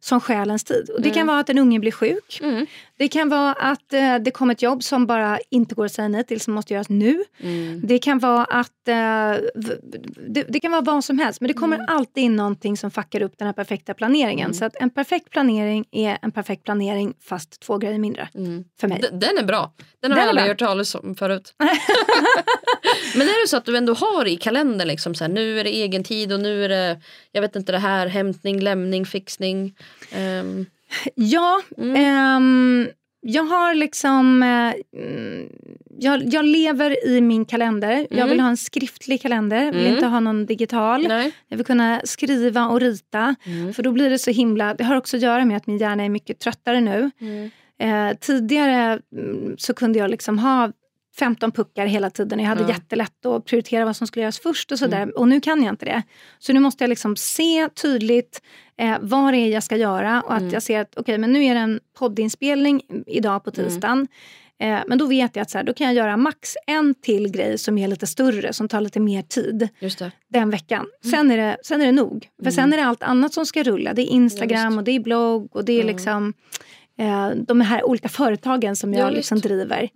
som stjäl ens tid. Och det mm. kan vara att en unge blir sjuk. Mm. Det kan vara att eh, det kommer ett jobb som bara inte går att säga nej till som måste göras nu. Mm. Det kan vara att eh, det, det, kan vara vad som helst men det kommer mm. alltid in någonting som fuckar upp den här perfekta planeringen. Mm. Så att en perfekt planering är en perfekt planering fast två grejer mindre. Mm. För mig. D den är bra. Den har den jag aldrig hört talas om förut. men är det så att du ändå har i kalendern liksom så här, nu är det egen tid och nu är det jag vet inte det här hämtning, lämning, fixning. Um. Ja, mm. um, jag har liksom... Mm, jag, jag, lever i min kalender. Mm. Jag vill ha en skriftlig kalender. Jag vill mm. inte ha någon digital. Nej. Jag vill kunna skriva och rita. Mm. För då blir det så himla... Det har också att göra med att min hjärna är mycket tröttare nu. Mm. Eh, tidigare mm, så kunde jag liksom ha 15 puckar hela tiden. Jag hade ja. jättelätt att prioritera vad som skulle göras först och sådär. Mm. Och nu kan jag inte det. Så nu måste jag liksom se tydligt eh, vad det är jag ska göra och att mm. jag ser att okay, men nu är det en poddinspelning idag på mm. tisdagen. Mm. Eh, men då vet jag att så här, då kan jag göra max en till grej som är lite större, som tar lite mer tid den veckan. Mm. Sen, är det, sen är det nog. För sen mm. är det allt annat som ska rulla. Det är Instagram och det är blogg och det är liksom eh, de här olika företagen som jag liksom driver.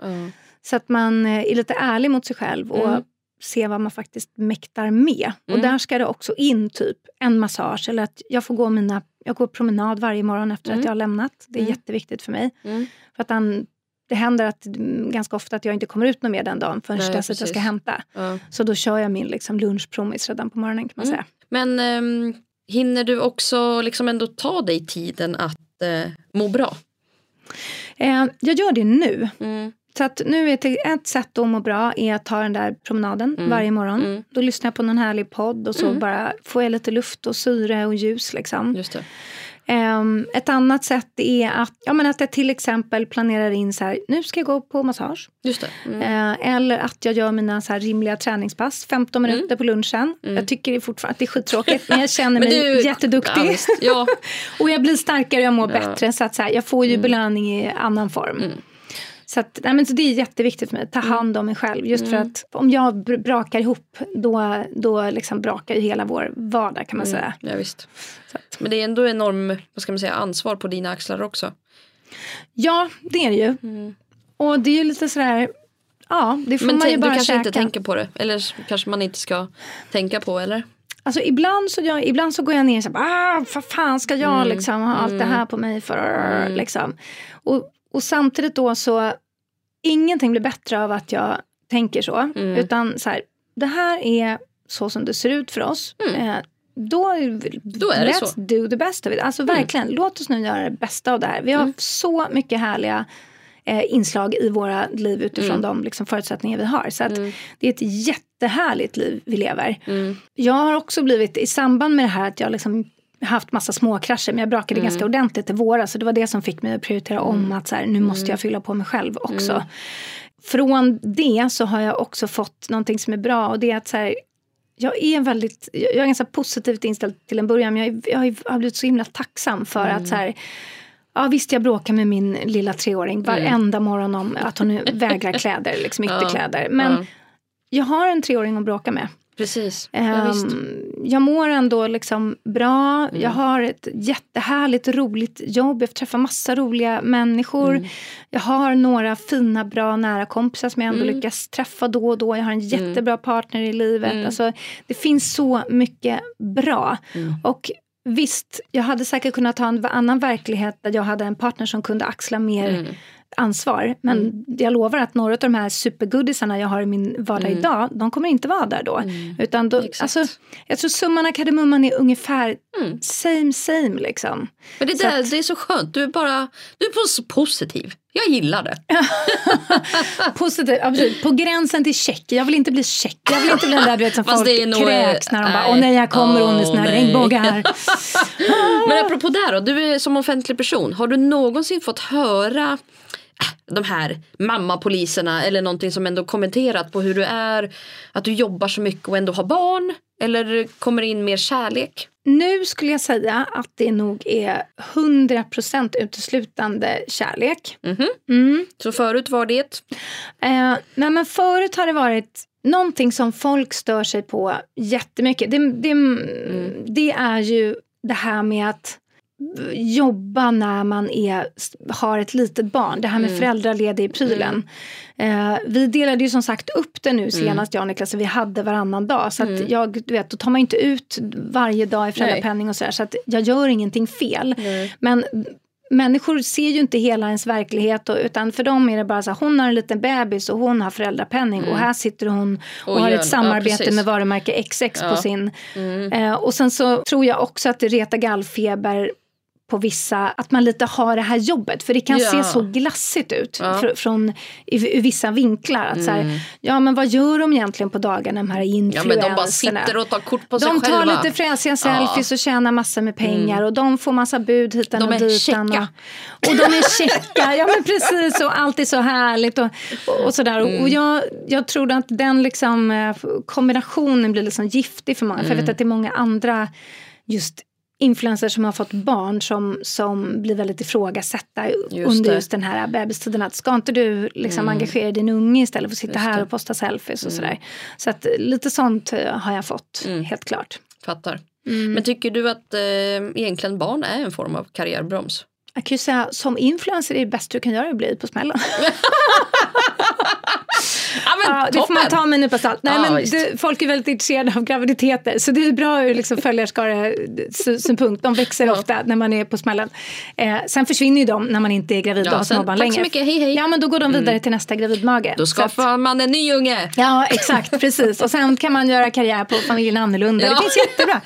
Så att man eh, är lite ärlig mot sig själv och mm. ser vad man faktiskt mäktar med. Mm. Och där ska det också in typ en massage eller att jag får gå mina, jag går promenad varje morgon efter mm. att jag har lämnat. Det är mm. jätteviktigt för mig. Mm. För att han, det händer att, mm, ganska ofta att jag inte kommer ut något mer den dagen förrän dess att jag ska hämta. Ja. Så då kör jag min liksom, lunchpromis redan på morgonen kan man säga. Men um, hinner du också liksom ändå ta dig tiden att uh, må bra? Eh, jag gör det nu. Mm. Så att nu är ett sätt att må bra är att ta den där promenaden mm. varje morgon. Mm. Då lyssnar jag på någon härlig podd och så mm. bara får jag lite luft och syre och ljus. Liksom. Just det. Um, ett annat sätt är att, ja, men att jag till exempel planerar in så här, nu ska jag gå på massage. Just mm. uh, eller att jag gör mina så här rimliga träningspass, 15 minuter mm. på lunchen. Mm. Jag tycker fortfarande att det är skittråkigt men jag känner mig du, jätteduktig. Ja, ja. och jag blir starkare och jag mår ja. bättre så att så här, jag får ju mm. belöning i annan form. Mm. Så, att, nej, men så det är jätteviktigt för mig, att ta mm. hand om mig själv. Just mm. för att om jag brakar ihop då, då liksom brakar ju hela vår vardag kan man mm. säga. Ja, visst. Men det är ändå enorm vad ska man säga, ansvar på dina axlar också. Ja, det är det ju. Mm. Och det är ju lite sådär Ja, det får men man ju bara du kanske käka. inte tänker på det? Eller kanske man inte ska tänka på eller? Alltså ibland så, jag, ibland så går jag ner och säger ah, vad fan ska jag mm. liksom ha allt det mm. här på mig för? Mm. Liksom. Och och samtidigt då så, ingenting blir bättre av att jag tänker så. Mm. Utan så här, det här är så som det ser ut för oss. Mm. Eh, då, då är let's så. do the best of it. Alltså mm. verkligen, låt oss nu göra det bästa av det här. Vi har mm. så mycket härliga eh, inslag i våra liv utifrån mm. de liksom, förutsättningar vi har. Så att mm. det är ett jättehärligt liv vi lever. Jag har också blivit, i samband med det här att jag liksom haft massa småkrascher men jag brakade mm. ganska ordentligt i våras. Så det var det som fick mig att prioritera om mm. att så här, nu måste jag mm. fylla på mig själv också. Mm. Från det så har jag också fått någonting som är bra och det är att så här, jag är väldigt, jag är ganska positivt inställd till en början men jag, jag har blivit så himla tacksam för mm. att så här, Ja visst jag bråkar med min lilla treåring varenda morgon om att hon vägrar kläder, liksom ytterkläder. Men ja. jag har en treåring att bråka med. Precis. Ja, um, jag mår ändå liksom bra. Mm. Jag har ett jättehärligt, roligt jobb. Jag träffar massa roliga människor. Mm. Jag har några fina, bra, nära kompisar som jag ändå mm. lyckas träffa då och då. Jag har en mm. jättebra partner i livet. Mm. Alltså, det finns så mycket bra. Mm. Och visst, jag hade säkert kunnat ha en annan verklighet där jag hade en partner som kunde axla mer ansvar. Men mm. jag lovar att några av de här supergoodisarna jag har i min vardag mm. idag, de kommer inte vara där då. Mm. Utan då alltså, jag tror summan av kardemumman är ungefär mm. same same liksom. Men det, där, att, det är så skönt, du är bara du är så positiv. Jag gillar det. Positiv, absolut. På gränsen till check. Jag vill inte bli check. Jag vill inte bli den där du vet, som Fast folk nog, kräks när de nej. bara åh nej här kommer hon med sina regnbågar. Men apropå det då, du är som offentlig person. Har du någonsin fått höra de här mammapoliserna eller någonting som ändå kommenterat på hur du är, att du jobbar så mycket och ändå har barn? Eller kommer in mer kärlek? Nu skulle jag säga att det nog är 100% uteslutande kärlek. Mm -hmm. mm. Så förut var det? Eh, nej men förut har det varit någonting som folk stör sig på jättemycket. Det, det, mm. det är ju det här med att jobba när man är, har ett litet barn. Det här med mm. föräldraledig prylen. Mm. Eh, vi delade ju som sagt upp det nu mm. senast jag och Niklas, vi hade varannan dag. Så att mm. jag, du vet, då tar man inte ut varje dag i föräldrapenning och sådär. Så att jag gör ingenting fel. Nej. Men människor ser ju inte hela ens verklighet och, utan för dem är det bara så här, hon har en liten bebis och hon har föräldrapenning mm. och här sitter hon och, och har ett samarbete ja, med varumärke XX ja. på sin. Mm. Eh, och sen så tror jag också att det retar gallfeber på vissa, att man lite har det här jobbet. För det kan ja. se så glassigt ut ja. fr från i, i, vissa vinklar. Att mm. så här, mm. ja men vad gör de egentligen på dagarna de här influencerna? Ja men de bara sitter och tar kort på sig de själva. De tar lite fräsiga selfies och tjänar massor med pengar mm. och de får massa bud hitan och ditan. De är checka. Och, och de är checka, ja men precis och allt är så härligt och, och, och sådär. Mm. Och jag, jag tror att den liksom eh, kombinationen blir liksom giftig för många. För jag vet mm. att det är många andra just influencers som har fått barn som, som blir väldigt ifrågasatta just under just den här bebistiden. Att ska inte du liksom mm. engagera din unge istället för att sitta här och posta selfies och mm. sådär. Så att lite sånt eh, har jag fått, mm. helt klart. Fattar. Mm. Men tycker du att eh, egentligen barn är en form av karriärbroms? Jag kan ju säga som influencer är det bästa du kan göra att bli på smällen. ja, men ja, det får man ta med en nypa salt. Nej, ja, men det, folk är väldigt intresserade av graviditeter så det är bra ur liksom följarskarasynpunkt. De växer ja. ofta när man är på smällen. Eh, sen försvinner ju de när man inte är gravid och har småbarn länge. Tack så mycket, hej hej. Ja men då går de vidare mm. till nästa gravidmage. Då skapar att, man en ny unge. Ja exakt, precis. Och sen kan man göra karriär på familjen annorlunda. Det finns jättebra.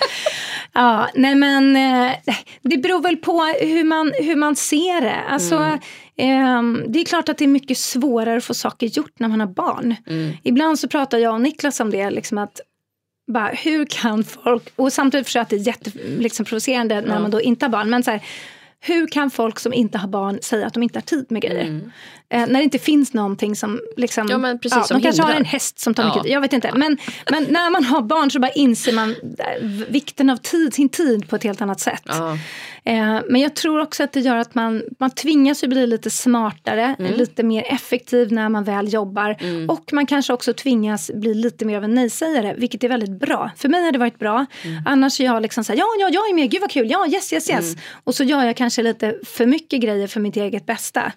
Ja, nej men eh, det beror väl på hur man, hur man ser det. Alltså, mm. Eh, det är klart att det är mycket svårare att få saker gjort när man har barn. Mm. Ibland så pratar jag och Niklas om det, liksom att bara, hur kan folk, och samtidigt förstår jag att det är jätteprovocerande liksom, när man då inte har barn, men så här, hur kan folk som inte har barn säga att de inte har tid med grejer? Mm. Eh, när det inte finns någonting som... Liksom, ja, men precis, ja, som de kanske har en häst som tar ja. mycket tid. Jag vet inte. Men, men när man har barn så bara inser man eh, vikten av tid, sin tid på ett helt annat sätt. Ja. Eh, men jag tror också att det gör att man, man tvingas att bli lite smartare, mm. lite mer effektiv när man väl jobbar. Mm. Och man kanske också tvingas bli lite mer av en nej-sägare, vilket är väldigt bra. För mig har det varit bra. Mm. Annars är jag liksom så här, ja, ja, jag är med, gud vad kul, ja, yes, yes, yes. Mm. Och så gör jag kanske lite för mycket grejer för mitt eget bästa.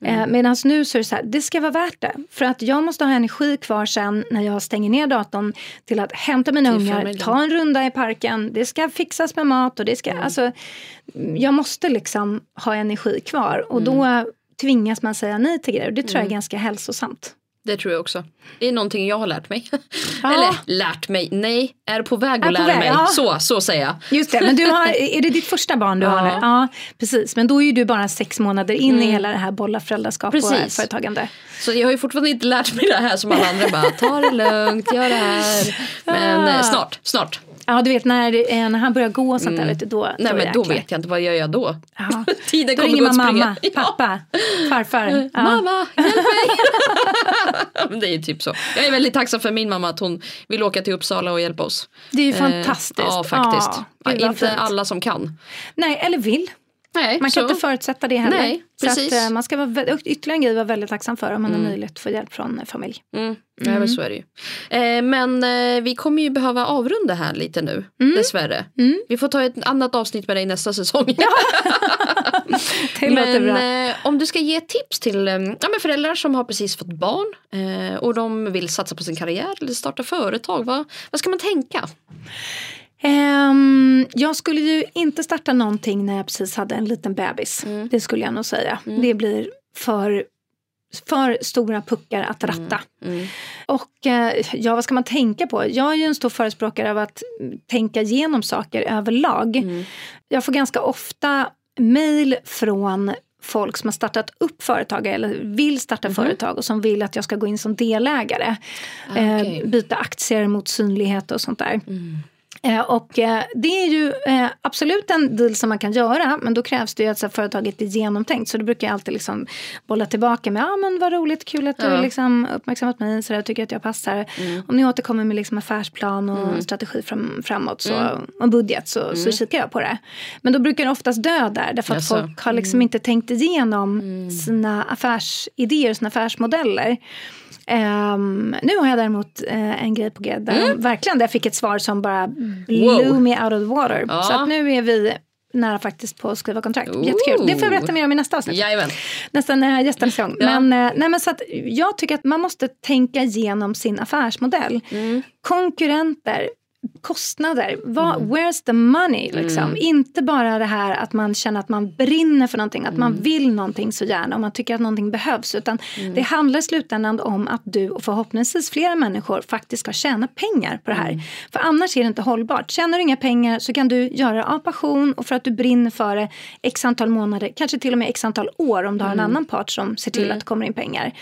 Mm. Eh, Medan nu så är det så här, det ska vara värt det. För att jag måste ha energi kvar sen när jag stänger ner datorn till att hämta mina ungar, ta en runda i parken, det ska fixas med mat och det ska, mm. alltså jag måste liksom ha energi kvar och mm. då tvingas man säga nej till grejer och det tror jag är mm. ganska hälsosamt. Det tror jag också. Det är någonting jag har lärt mig. Ja. Eller lärt mig, nej, är på väg att lära väg, mig. Ja. Så, så säger jag. Just det, men du har, är det ditt första barn du ja. har nu? Ja, precis. Men då är ju du bara sex månader in mm. i hela det här bolla föräldraskap precis. och företagande. Så jag har ju fortfarande inte lärt mig det här som alla andra bara, ta det lugnt, gör det här. Men eh, snart, snart. Ja, du vet när, när han börjar gå och sånt där, mm. då, Nej, men då vet jag inte, vad gör jag då? Ja. Tiden då ringer man mamma, pappa, farfar. Ja. Mamma, hjälp mig! det är typ så. Jag är väldigt tacksam för min mamma att hon vill åka till Uppsala och hjälpa oss. Det är ju fantastiskt. Eh, ja, faktiskt. Ja, inte fint. alla som kan. Nej, eller vill. Nej, man kan så. inte förutsätta det heller. Nej, precis. Så att, uh, man ska vara, ytterligare en grej vara väldigt tacksam för om man mm. har möjlighet att få hjälp från familj. Mm. Ja, men så är det ju. Eh, men eh, vi kommer ju behöva avrunda här lite nu, mm. dessvärre. Mm. Vi får ta ett annat avsnitt med dig nästa säsong. Ja. det men bra. Eh, om du ska ge tips till eh, ja, men föräldrar som har precis fått barn eh, och de vill satsa på sin karriär eller starta företag, vad, vad ska man tänka? Um, jag skulle ju inte starta någonting när jag precis hade en liten bebis. Mm. Det skulle jag nog säga. Mm. Det blir för, för stora puckar att ratta. Mm. mm. Och uh, ja, vad ska man tänka på? Jag är ju en stor förespråkare av att tänka igenom saker överlag. Mm. Jag får ganska ofta mejl från folk som har startat upp företag eller vill starta mm. företag och som vill att jag ska gå in som delägare. Ah, okay. eh, byta aktier mot synlighet och sånt där. Mm. Eh, och eh, det är ju eh, absolut en deal som man kan göra men då krävs det ju att företaget är genomtänkt. Så då brukar jag alltid liksom bolla tillbaka med ja ah, men vad roligt, kul att ja. du liksom uppmärksammat mig, så där, tycker att jag passar. Mm. Om ni återkommer med liksom affärsplan och mm. strategi fram, framåt så, mm. och budget så, mm. så kikar jag på det. Men då brukar det oftast dö där därför att yes. folk har liksom mm. inte tänkt igenom mm. sina affärsidéer, sina affärsmodeller. Um, nu har jag däremot uh, en grej på G där mm. verkligen där jag fick ett svar som bara blew wow. me out of the water. Ja. Så att nu är vi nära faktiskt på att skriva kontrakt. Ooh. Jättekul. Det får jag berätta mer om i nästa avsnitt. Jajamän. Nästan äh, gästens gång. Ja. Men, äh, nej, men så att jag tycker att man måste tänka igenom sin affärsmodell. Mm. Konkurrenter kostnader. Vad, mm. Where's the money? Liksom? Mm. Inte bara det här att man känner att man brinner för någonting, att man mm. vill någonting så gärna och man tycker att någonting behövs. Utan mm. det handlar i slutändan om att du och förhoppningsvis flera människor faktiskt ska tjäna pengar på det här. Mm. För annars är det inte hållbart. Tjänar du inga pengar så kan du göra det av passion och för att du brinner för det x antal månader, kanske till och med x antal år om du har en annan part som ser till att det kommer in pengar.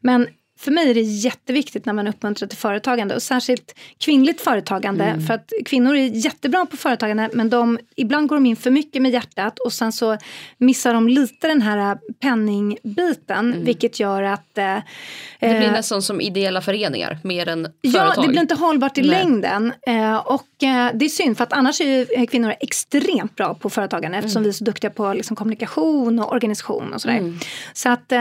Men för mig är det jätteviktigt när man uppmuntrar till företagande och särskilt kvinnligt företagande. Mm. För att kvinnor är jättebra på företagande men de, ibland går de in för mycket med hjärtat och sen så missar de lite den här penningbiten mm. vilket gör att... Eh, det blir nästan som ideella föreningar mer än företag. Ja, det blir inte hållbart i Nej. längden. Eh, och eh, det är synd för att annars är ju kvinnor extremt bra på företagande eftersom mm. vi är så duktiga på liksom, kommunikation och organisation och sådär. Mm. Så att eh,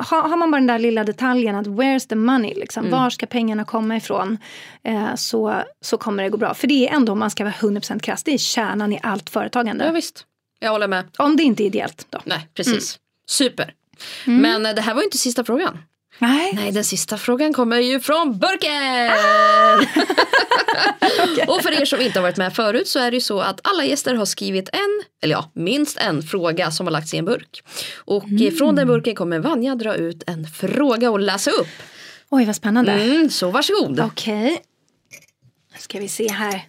har, har man bara den där lilla detaljen att where's the money, liksom, mm. var ska pengarna komma ifrån? Eh, så, så kommer det gå bra. För det är ändå, om man ska vara 100% krass, det är kärnan i allt företagande. Ja, visst, jag håller med. Om det inte är ideellt då. Nej, precis. Mm. Super. Mm. Men eh, det här var ju inte sista frågan. Nej. Nej, den sista frågan kommer ju från burken! Ah! okay. Och för er som inte har varit med förut så är det ju så att alla gäster har skrivit en, eller ja, minst en fråga som har lagts i en burk. Och mm. från den burken kommer Vanja dra ut en fråga och läsa upp. Oj, vad spännande. Mm, så varsågod. Okej. Okay. ska vi se här.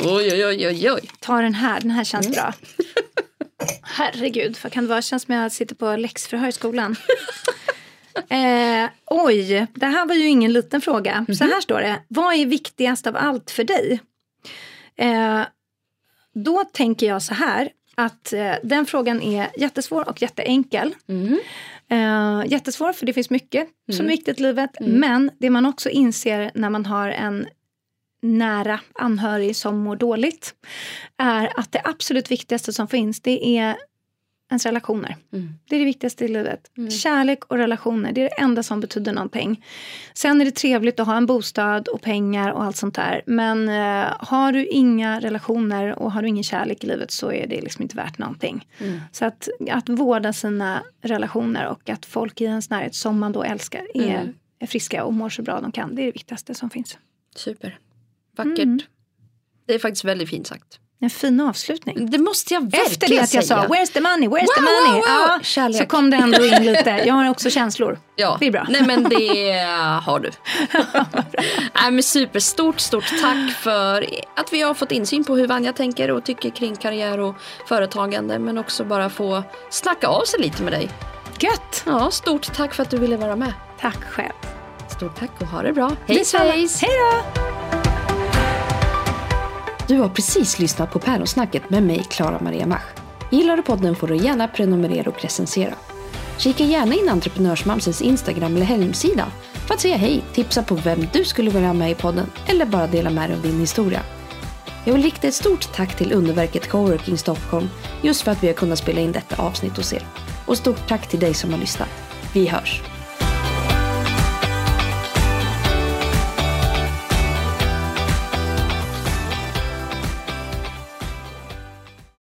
Oj, oj, oj, oj, oj. Ta den här, den här känns mm. bra. Herregud, vad kan det vara? Känns som jag sitter på läxförhör i skolan. Eh, oj, det här var ju ingen liten fråga. Mm -hmm. Så mhm. här står det. Vad är viktigast av allt för dig? Eh, då tänker jag så här att eh, den frågan är jättesvår och jätteenkel. Mm. Eh, jättesvår för det finns mycket mm. som är viktigt i livet. Mm. Men det man också inser när man har en nära anhörig som mår dåligt är att det absolut viktigaste som finns det är ens relationer. Mm. Det är det viktigaste i livet. Mm. Kärlek och relationer, det är det enda som betyder någonting. Sen är det trevligt att ha en bostad och pengar och allt sånt där. Men eh, har du inga relationer och har du ingen kärlek i livet så är det liksom inte värt någonting. Mm. Så att, att vårda sina relationer och att folk i ens närhet som man då älskar är, mm. är friska och mår så bra de kan. Det är det viktigaste som finns. Super. Vackert. Mm. Det är faktiskt väldigt fint sagt. En fin avslutning. Det måste jag verkligen Efter det att jag säga. sa where's the money, where's wow, the money. Wow, wow. Ja, så kom det ändå in lite. Jag har också känslor. Ja. Det är bra. Nej men det har du. Nej, men superstort, stort tack för att vi har fått insyn på hur Vanja tänker och tycker kring karriär och företagande. Men också bara få snacka av sig lite med dig. Gött! Ja, stort tack för att du ville vara med. Tack själv. Stort tack och ha det bra. Hej svejs! Hej då! Du har precis lyssnat på Päronsnacket med mig, Klara Maria Mach. Gillar du podden får du gärna prenumerera och recensera. Kika gärna in Entreprenörsmamsens Instagram eller hemsida för att säga hej, tipsa på vem du skulle vilja ha med i podden eller bara dela med dig av din historia. Jag vill rikta ett stort tack till underverket Coworking Stockholm just för att vi har kunnat spela in detta avsnitt hos er. Och stort tack till dig som har lyssnat. Vi hörs!